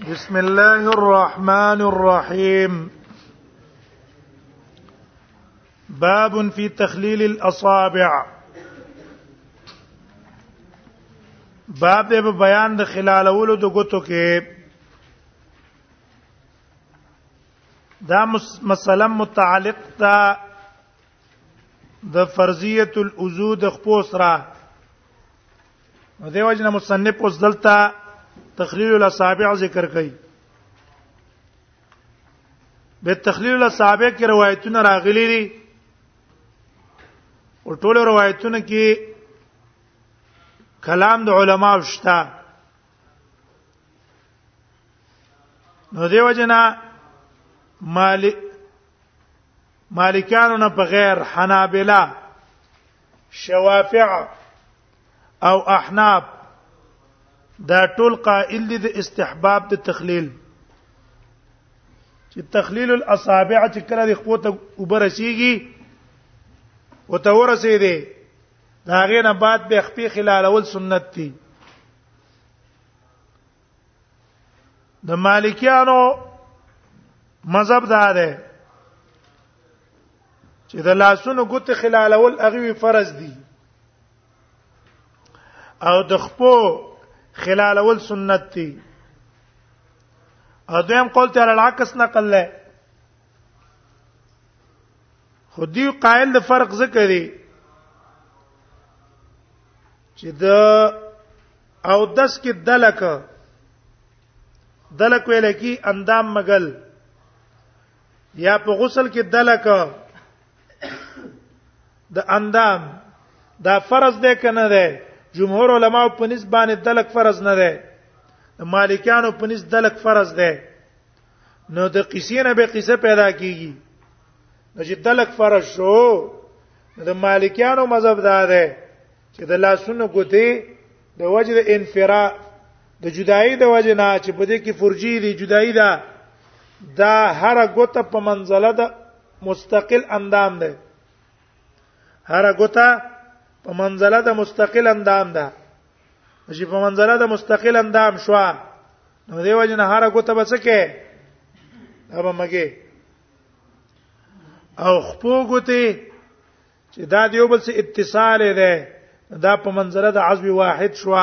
بسم الله الرحمن الرحيم باب في تخليل الاصابع باب دې په بیان د خلالولو د ګوتو کې دا مسله متعلق ده د فرضیه الوضو د خپو سره نو دیو جن مصنف اوس دلته تخلیل الاصابع ذکر کړي به تخلیل الاصابع کې روایتونه راغلي دي او ټول روایتونه کې کلام د علما شته نو دیو جن مالک مالکانو نه بغیر حنابلہ شوافع او احناف دا ټول قائل دي د استحباب د تخلیل چې تخلیل الاصابع چې کله د قوت وبرسیږي او ته ورسې دي دا غینه بعد به خپې خلالول سنت دي د مالکیانو مذهب دا ده چې د لاسونو ګوت خلالول هغه فرض دي او د خپو خلالول سنت دي او دویم قول ته العکس نقل لای خو دی قائل د فرق ذکر دی چې د او دس کې دلک دلک ویل کی اندام مګل یا په غسل کې دلک د اندام دا فرض دی کنه دی جمهور علما په نسبت باندې دلک فرض نه دی مالکانو په نسبت دلک فرض دی نو د قصې نه به قصه پیدا کیږي نو چې دلک فرض شو د مالکانو مذهب دا دی چې د لاسونو ګوتې د وجه د انفرا د جدائی د وجه نه چې په دې کې فرجي دي جدائی ده دا هر ګوته په منزله ده مستقل اندام ده هر ګوته په منزله ده مستقل اندام ده چې په منزله ده مستقل اندام شو نو دی وجه نه هر ګوته بچکه دا به مګه او خپو ګوته چې دا دیو بل څه اتصال دی دا په منزله د عزو واحد شو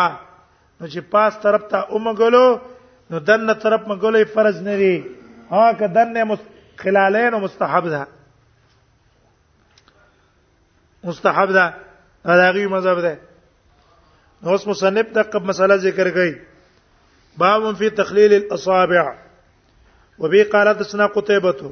نو چې پاس طرف ته اومګلو نو دنه طرف مګلو فرض نه دی ها که دنه مست... خلالین او مستحب ده مستحب ده دا غي مذهب ده نو اوس مصنف د قب مسله ذکر کړي باب فی تخلیل الاصابع وبه قال حدثنا قتيبه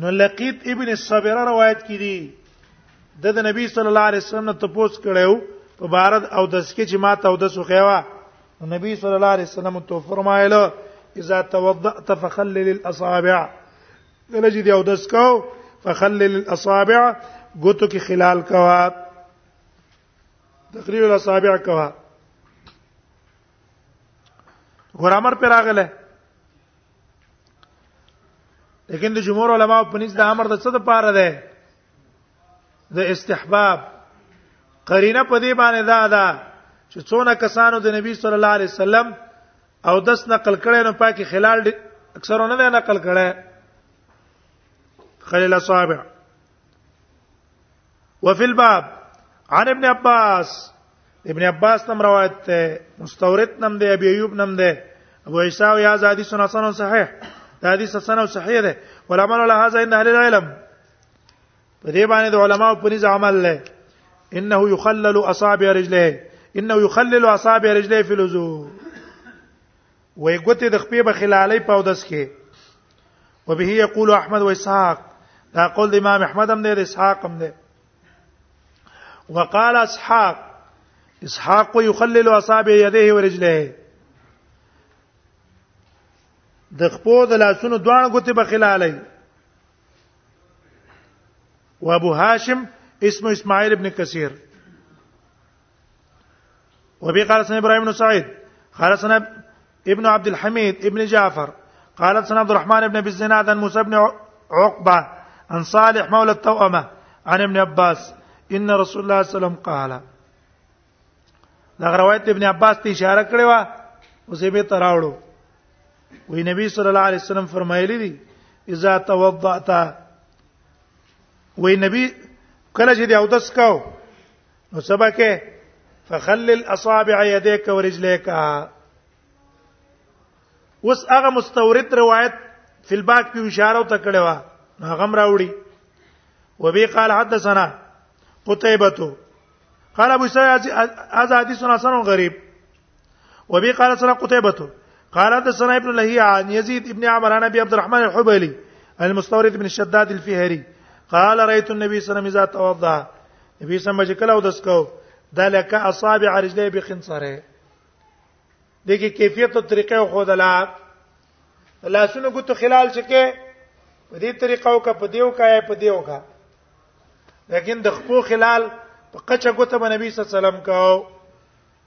نو لقیت ابن صبره روایت کړي د د نبی صلی الله علیه وسلم ته پوس کړو په بارد او د سکه چې ما ته او د سوخیوا نبی صلی الله علیه وسلم تو فرمایله اذا توضأت فخلل الاصابع کله چې دی او د سکو فخلل الاصابع ګوتو کې خلال کوا تقریر الاصابع کوا ګرامر پر راغله لیکن د جمهور علما په نس د امر د څه د پاره ده د استحباب قرینه په دې باندې دا ده چې څونه کسانو د نبی صلی الله علیه وسلم او دس نقل کړي نو پاکي خلال اکثرونه نه نقل کړي خلیل صابع وفي الباب عن ابن عباس ابن عباس نم روایت ته مستورد نم دی ابي ايوب نم دی ابو عيسى او يا زادي سنن سنن صحيح دا حدیث حسن او صحیح ده ولما له هذا عند اهل العلم په دې باندې د علماو په نيز عمل له انه يخلل اصابع رجليه انه يخلل اصابع رجليه في الوضوء وای ګوتې د خپې به خلالې په اودس کې وبه یقول احمد واسحاق دا قول د امام احمد هم دی د اسحاق هم دی وقال اسحاق اسحاق يخلل اصابع يديه ورجليه د خپو د لاسونو دوه غوته په خلالې وابو هاشم اسمه اسماعیل ابن کثیر وبي قال سن ابراهيم بن سعيد قال سن ابن عبد الحميد ابن جعفر قال سن عبد الرحمن بن ابي الزناد عن موسى بن عقبه عن صالح مولى التوأمه عن ابن عباس ان رسول الله صلى الله عليه وسلم قال دا روایت ابن عباس ته اشاره کړې و اوسې به تراوړو وی نبی صلی الله علیه وسلم فرمایلی دي اذا توضأت وی نبی کله چې دی او دس کاو نو سبکه فخلل اصابع يديك ورجليك اوس هغه مستورد روایت فی الباک په اشاره او تکړه وا هغه راوړي وبي قال حدثنا قتيبه قال ابو سعيد هذا حديث حسن غريب وبي قال سنا قتيبة قال حدثنا ابن لهيعة عن يزيد ابن عمر عن ابي عبد الرحمن الحبيلي عن المستورد بن الشداد الفهري قال رايت النبي صلى الله عليه وسلم اذا توضا نبی سم چې کله ودس کو دا لکه اصابع رجلې به خنصره دغه کیفیت او طریقې خو دلا لاسونو ګوتو خلال شکه په دې طریقه او کا په دیو کا په دیو کا لیکن د خپو خلال په قچه ګوته باندې نبی صلی الله علیه وسلم کاو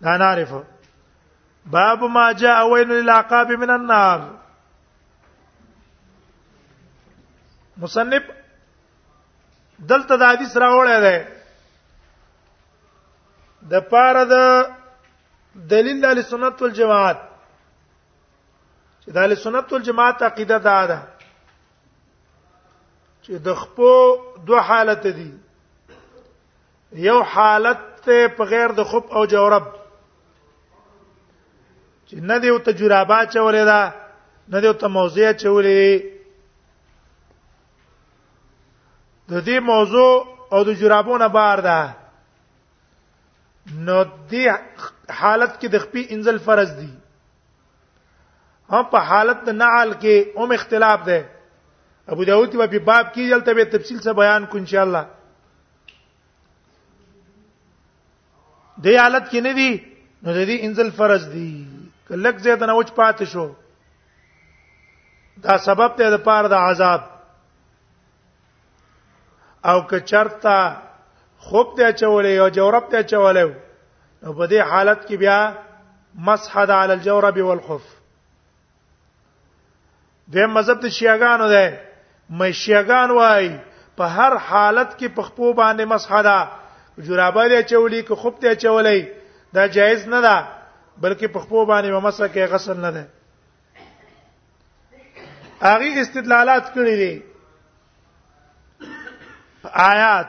دا نعرف باب ما جاء ويل للعقاب من النار مصنف دلته د حدیث راوړی دی د پاره د دلیل د سنت والجماعت چې د سنت والجماعت عقیده دا ده چې د خپو دوه حالت دي یو حالت ته په غیر د خب او جورب چې نه دی او ته جرابا چولې دا نه دی او ته موضوع چولې د دې موضوع او د جرابونه بار ده نو دې حالت کې د خپې انزل فرض دي هم په حالت د نعل کې هم اختلاف ده ابو داود په باب کې یلته به تفصیل سره بیان کو ان شاء الله دی حالت کې نه دی نو د دې انزل فرض دی کلک زید نه وچ پات شو دا سبب ته د پاره د عذاب او که چرتا خوب ته چولې او جورب ته چولې نو په دې حالت کې بیا مسح علی الجورب والخف د مذهب د شیعاګانو ده مې شیعاګان وای په هر حالت کې په خپو باندې مسح ده جورابه دې چولې که خوب دې چولې دا جایز نه ده بلکې په خپو باندې مسح کې غسل نه ده هغه استدلالات کړی دي آیات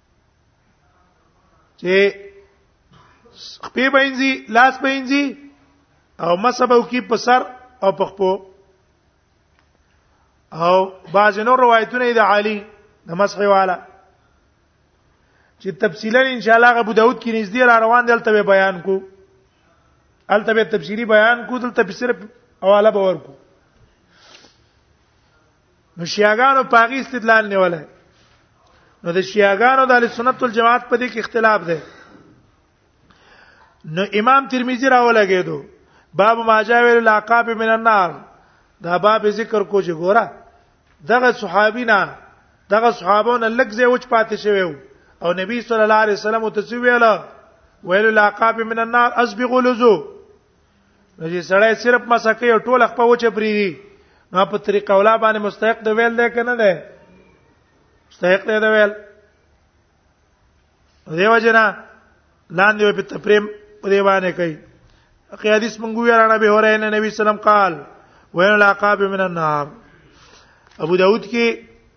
چې خپې بینځي لاس بینځي او مسبو کی په سر او په خپو او بعض نور روایتونه د علی د مسح والا چې تفصیلا ان شاء الله ابو داود کې نږدې را روان دي تلته بیان کو الته به تفصیلی بیان کو دلته صرف حواله باور کو نو شیعاګانو پاغي استدلال نیولای نو د شیعاګانو د سنت والجماعت په دې کې اختلاف دی نو امام ترمذی راولګېدو باب ما جاء ویل العقاب من النار دا باب ذکر کو چې ګوره دغه صحابي نه دغه صحابو نه لږ ځای وچ پاتې شوی او نبی صلی الله علیه وسلم ته ویل ویل العقاب من النار اسبغ لزو نو چې سړی صرف مسکه ټول خپل وچه پریری نو په طریقه ولا باندې مستحق دی ویل دی کنه دی مستحق دی دی ویل دیو جنا لاندې په تفریم په دی باندې کوي اخی حدیث مونږ ویل نبی هره نه نبی سلام قال وین العقاب من النار ابو داود کې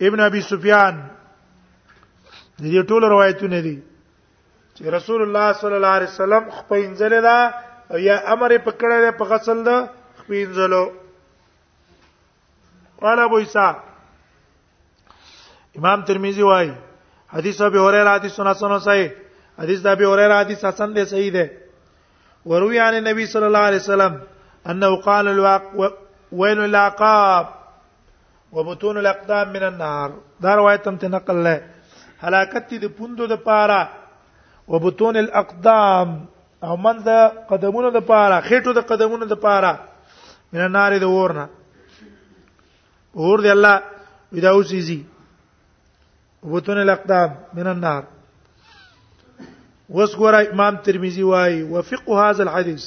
ابن ابي سفيان د دې ټولو روایتونه دي چې رسول الله صلی الله علیه وسلم خپینځل دا او یا امر په کړه ده په غسل ده خپینځلو قال ابو عيسى امام ترمذی وايي حدیث ابي هريره حدیث سنن سنن صحیح حدیث ابي هريره حدیث حسن دی صحیح دی وروي عن النبي صلى الله عليه وسلم انه قال الواق ويل العقاب وبطون الاقدام من النار دا روایت هم ته نقل لای هلاکت دي پوندو د پاره وبطون الاقدام او من د قدمونو د پاره خېټو د قدمونو د پاره من النار د ورنه ور دی الله ودا اوسېږي وبطون الاقدام من النار وسګور امام ترمذی وای وفقه هذا الحديث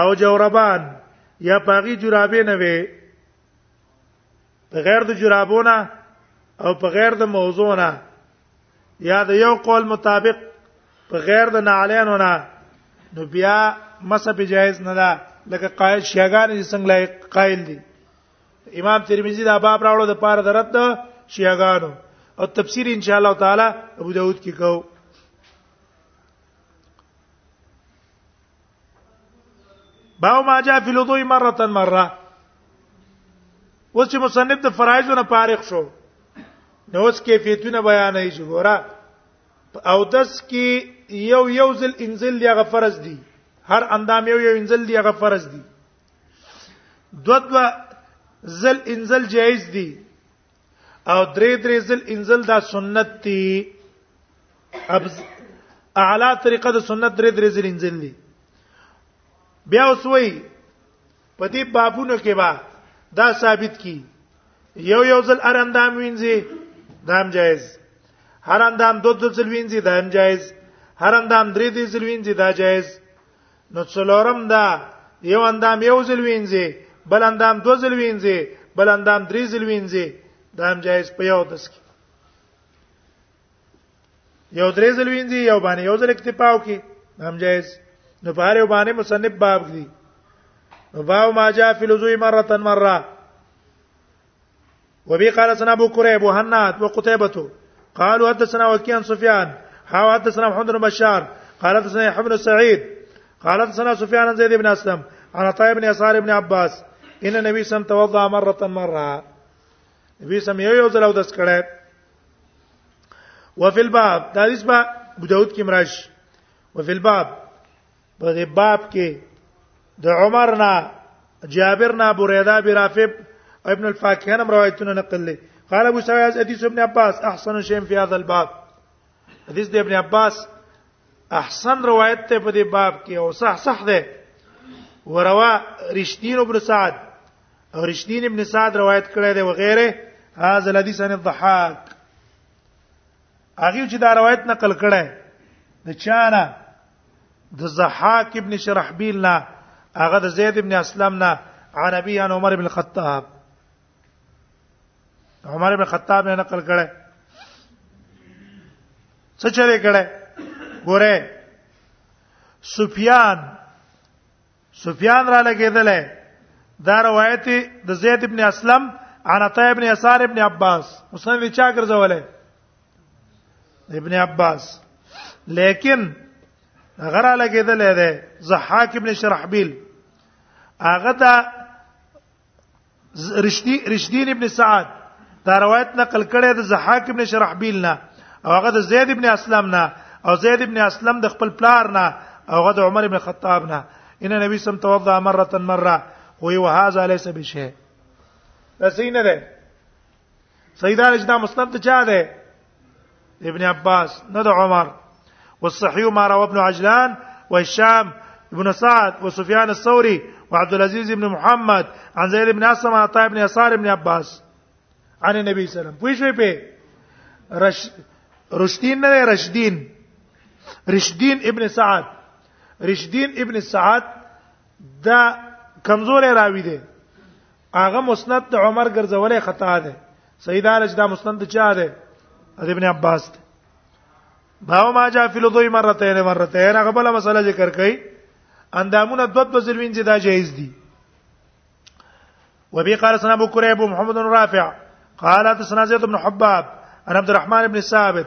او جوربان یا پاغي جرابې نه وي غیر د جرابونه او په غیر د موضوعونه یا د یو قول مطابق په غیر د نعلینو نه نو بیا مسه به جایز نه ده لکه قائل شیعاګان چې څنګه لایق قائل دي امام ترمذی دا باب راوړو د پاره درت ده شیعاګانو او تفسیر ان شاء الله تعالی ابو داود کې کوو باو ما جاء فی الوضوء مره مره اوس چې مصنف د فرایضونو فارغ شو نو اوس کیفیتونه بیانې چې ګوره او داس کې یو یو ځل انزل دی هغه فرض دی هر اندام یو یو انزل دی هغه فرض دی دو دو ځل انزل جایز دی او درې درې ځل انزل دا سنت دی ابز اعلی طریقه د سنت درې درې ځل انزل دی بیا وسوي په دې بابونو کې با دا ثابت کی یو یو ځل اراندام وینځي دا هم جایز هر اندام دو دو ځل وینځي دا هم جایز هر اندام درې درې ځل وینځي دا جایز نو څلورم دا یو اندام یو ځل وینځي بل اندام دو ځل وینځي بل اندام درې ځل وینځي دا هم جایز په یو دس کې یو درې ځل وینځي یو باندې یو ځل اکتفا وکي هم جایز نو په هر یو باندې مصنف باب دی نو باو ما جاء فی الوضوء مره مره وبي قال سنا ابو كريب وهنات وقتيبة قالوا حدثنا وكيع سفيان حاو حدثنا محمد بن بشار قال حدثنا يحيى سعيد قال حدثنا سفيان بن زيد بن اسلم عن طيب بن يسار بن عباس ان نبی سم توضا مره مره نبی سم یو یو ځل او دس کړه وفي الباب دا حدیث با ابو داود کې مراش وفي الباب په دې باب کې د عمر نه جابر نه بریده بن رافع ابن الفاکهان هم روایتونه نقل لري قال ابو سعيد حديث ابن عباس احسن شيء في هذا الباب حديث ابن عباس احسن روایت ته په دې باب کې او صح صح ده وروا رشدين ابن سعد او رشدين ابن سعد روایت کړی دی وغيره هاذا الحديث عن الضحاك هغه چې دا روایت نقل کړي د چانه د زحاک ابن شرحبیل نه هغه د زید ابن اسلم نه عن ابي عن عمر بن الخطاب عمر بن خطاب نه نقل کړي څه چره کړي ګوره سفیان سفیان را لګیدلې دا روایت د زید ابن اسلم عن عطا ابن يسار ابن عباس مسند چا ګرځولې ابن عباس لیکن غره لګیدلې ده زحاک ابن شرحبیل هغه دا رشدی رشدین ابن سعد دا روایت نقل کړی د زحاک ابن شرحبیل نه او هغه د زید ابن اسلم نه او زید ابن اسلم د خپل پلار نه او هغه د عمر ابن خطاب نه ان نبی سم توضا مره مره وی وهذا ليس بشيء بس نه ده سیدار اجدا مسند چا ده ابن عباس نه د عمر والصحيح ما روى ابن عجلان وهشام ابن سعد وسفيان الثوري وعبد العزيز بن محمد عن زيد بن اسلم عن عطاء بن يسار بن عباس عن النبي صلى الله عليه وسلم پوښ وی په رش رشدين نه رشدين رشدين ابن سعد رشدين ابن سعد دا کمزور راوی دی هغه مسند د عمر ګرځولې خطا ده سیدا رج دا مسند چا ده د ابن عباس ده باو ما جا فی لدوی مرتين مرتين هغه بل مسله ذکر کړي اندامونه دوت دو ځل وینځي دا جایز دي وبي قال سنا ابو كريب ومحمد بن رافع قال حدثنا زيد بن حباب عن عبد الرحمن بن ثابت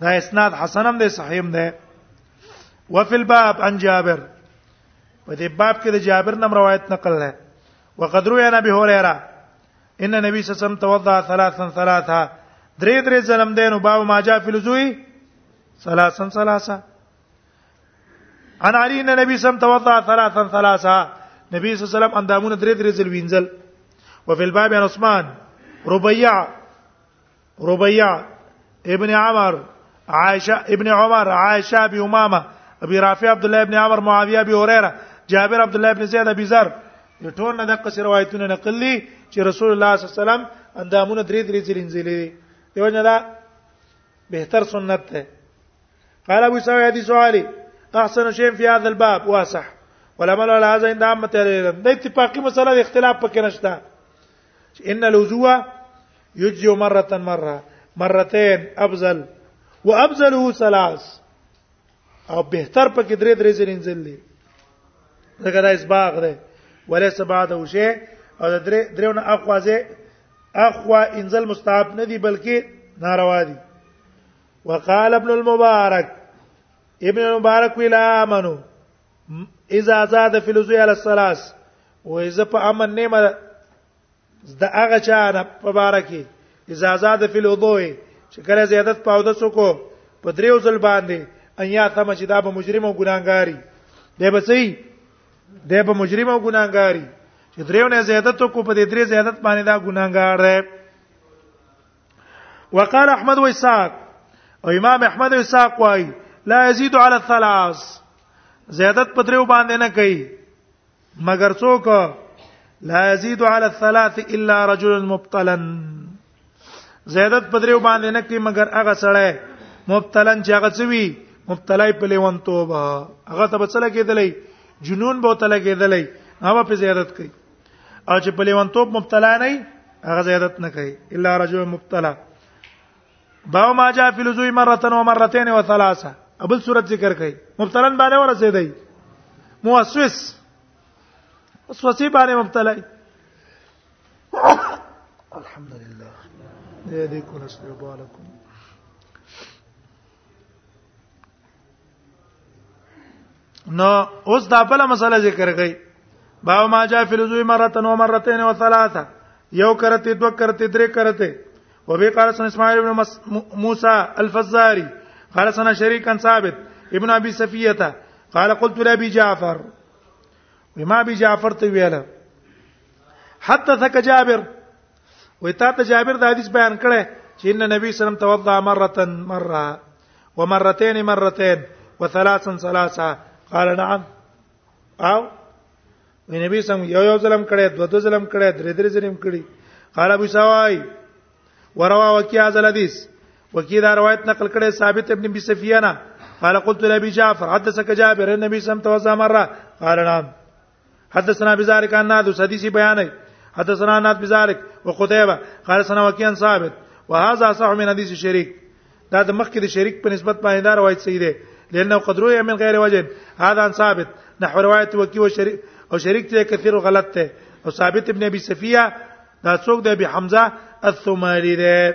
دا اسناد حسن هم دی صحیح هم دی وفي الباب عن جابر په دې باب کې د جابر نم روایت نقل ده وقد روي عن ابي هريره ان النبي صلى الله عليه وسلم توضا ثلاثا ثلاثا درې درې ظلم دین او باو ما جاء في الوضوء ثلاثا ثلاثا انا علي ان النبي صلى الله عليه وسلم توضا ثلاثا ثلاثا نبی صلی الله علیه وسلم اندامونه درې درې ځل وینځل وفي الباب عن عثمان ربيع ربيع ابن عمر عائشه ابن عمر عائشه ابي امامه ابي رافع عبد الله ابن عمر معاويه ابي هريره جابر عبد الله ابن زيد ابي ذر ټول نه دغه سره روایتونه نقل دي چې رسول الله صلی الله علیه وسلم اندامونه درې درې ځلې انځلې دیو نه دا بهتر سنت ده قال ابو سعيد حديث علي احسن شيء في هذا الباب واسع والعمل على هذا عند عامه العلم د اتفاقی مسله د اختلاف پکې نشته ان الوضوء يجزئ مره مره مرتين افضل وافضله ثلاث او بهتر پکې درې درې ځلې انځل دي دا کدا اسباغ ده وليس بعد او شی او درې درېونه اخوازه اخوا انزل مستحب نه دي بلکې ناروا دي وقال ابن المبارك ابن المبارك ولا امنو اذا زاد فی الوضوء علی الثلاث و اذا په امن نیمه د هغه چا نه په بار کې اذا زاد فی الوضوء چې کله زیادت په اودس کو په دریو ځل باندې ایا تم چې دا به مجرم او ګناګاری دی به صحیح دی به مجرم او ګناګاری چې دریو نه زیادت کو په دې درې زیادت باندې دا ګناګار دی وقال احمد واسحاق او امام احمد واسحاق وايي لا يزيد على الثلاث زیادت په دریو باندې نه کوي مگر څوک لا يزيد على الثلاث الا رجل مبتلا زیادت په دریو باندې نه کوي مگر هغه سړی مبتلا چې هغه څوی مبتلا په لیوان توبه هغه ته بچل کېدلې جنون به تل کېدلې هغه په زیادت کوي او چې په لیونتوب مبتلا نه هغه زیادت نه کوي الا رجل مبتلا باو ما جاء فی لزوی مره و مرتين و ثلاثه ابل صورت ذکر کوي مبتلا باندې ورسېدای موسوس وسوسه باندې مبتلا الحمدلله دې دې کو نسبه بالکم نو اوس دا بل مسله ذکر کړي باو ما جاء فی الوضوء مره و مرتين و ثلاثه یو کرته دو کرته درې کرته و به قال سن اسماعیل ابن موسی الفزاری قال سن شریک عن ثابت ابن ابي سفيه قال قلت لابي جعفر وما ابي جعفر ته ویل حدثك جابر وې تا ته جابر د حدیث بیان کړي چې ان نبی صلی الله علیه وسلم توضا مره مره ومرتين مرتين وثلاثا ثلاثا قال نعم او نبی سم یو یو ظلم کړي دو دو ظلم کړي درې درې ظلم کړي قال ابو سوای وروا وکي هذا الحديث وکي دا روایت نقل کړي ثابت ابن ابي سفيان قال قلت لابي جعفر حدثك جابر النبي سم توضا مره قال نعم حدثنا بذلك ان نادس حدیث بیان ہے حدثنا ناد بذلك وقتيبه قال سنا وكيان ثابت وهذا صح من حديث شريك دا د مخکې د شریک په نسبت باندې دا روایت صحیح ده لانه قد روي من غیر وجه هذا ثابت نحو روایت وکی او شریک او شریک ته کثیر غلط ته او ثابت ابن ابي صفيه دا څوک دی ابي حمزه الثماري ده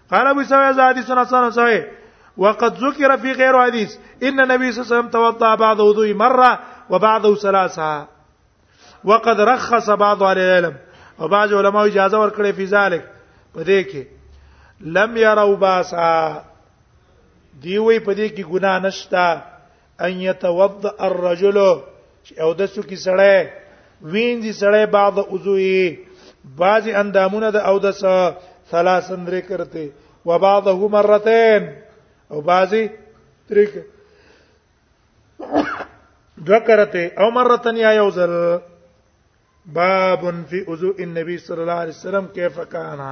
قال ابو سعيد حديث حسن صحيح وقد ذكر في غير حديث ان النبي صلى الله عليه وسلم توضا بعد وضوء مره وبعده ثلاثه وقد رخص بعض اهل العلم او بعض علماء اجازه ورکړي په ذلک په دې کې لم يروا باسا دی وی په دې کې ګناه نشتا ان يتوضا الرجل او د سکی سړی وینځي سړی بعض عضوي بعض اندامونه د او د ثلاثن درې کرته و بعضه مرتين او بعضي درې دو کرته او مرتن یا یو ځل باب فی عضو النبي صلی الله علیه وسلم کیف کانا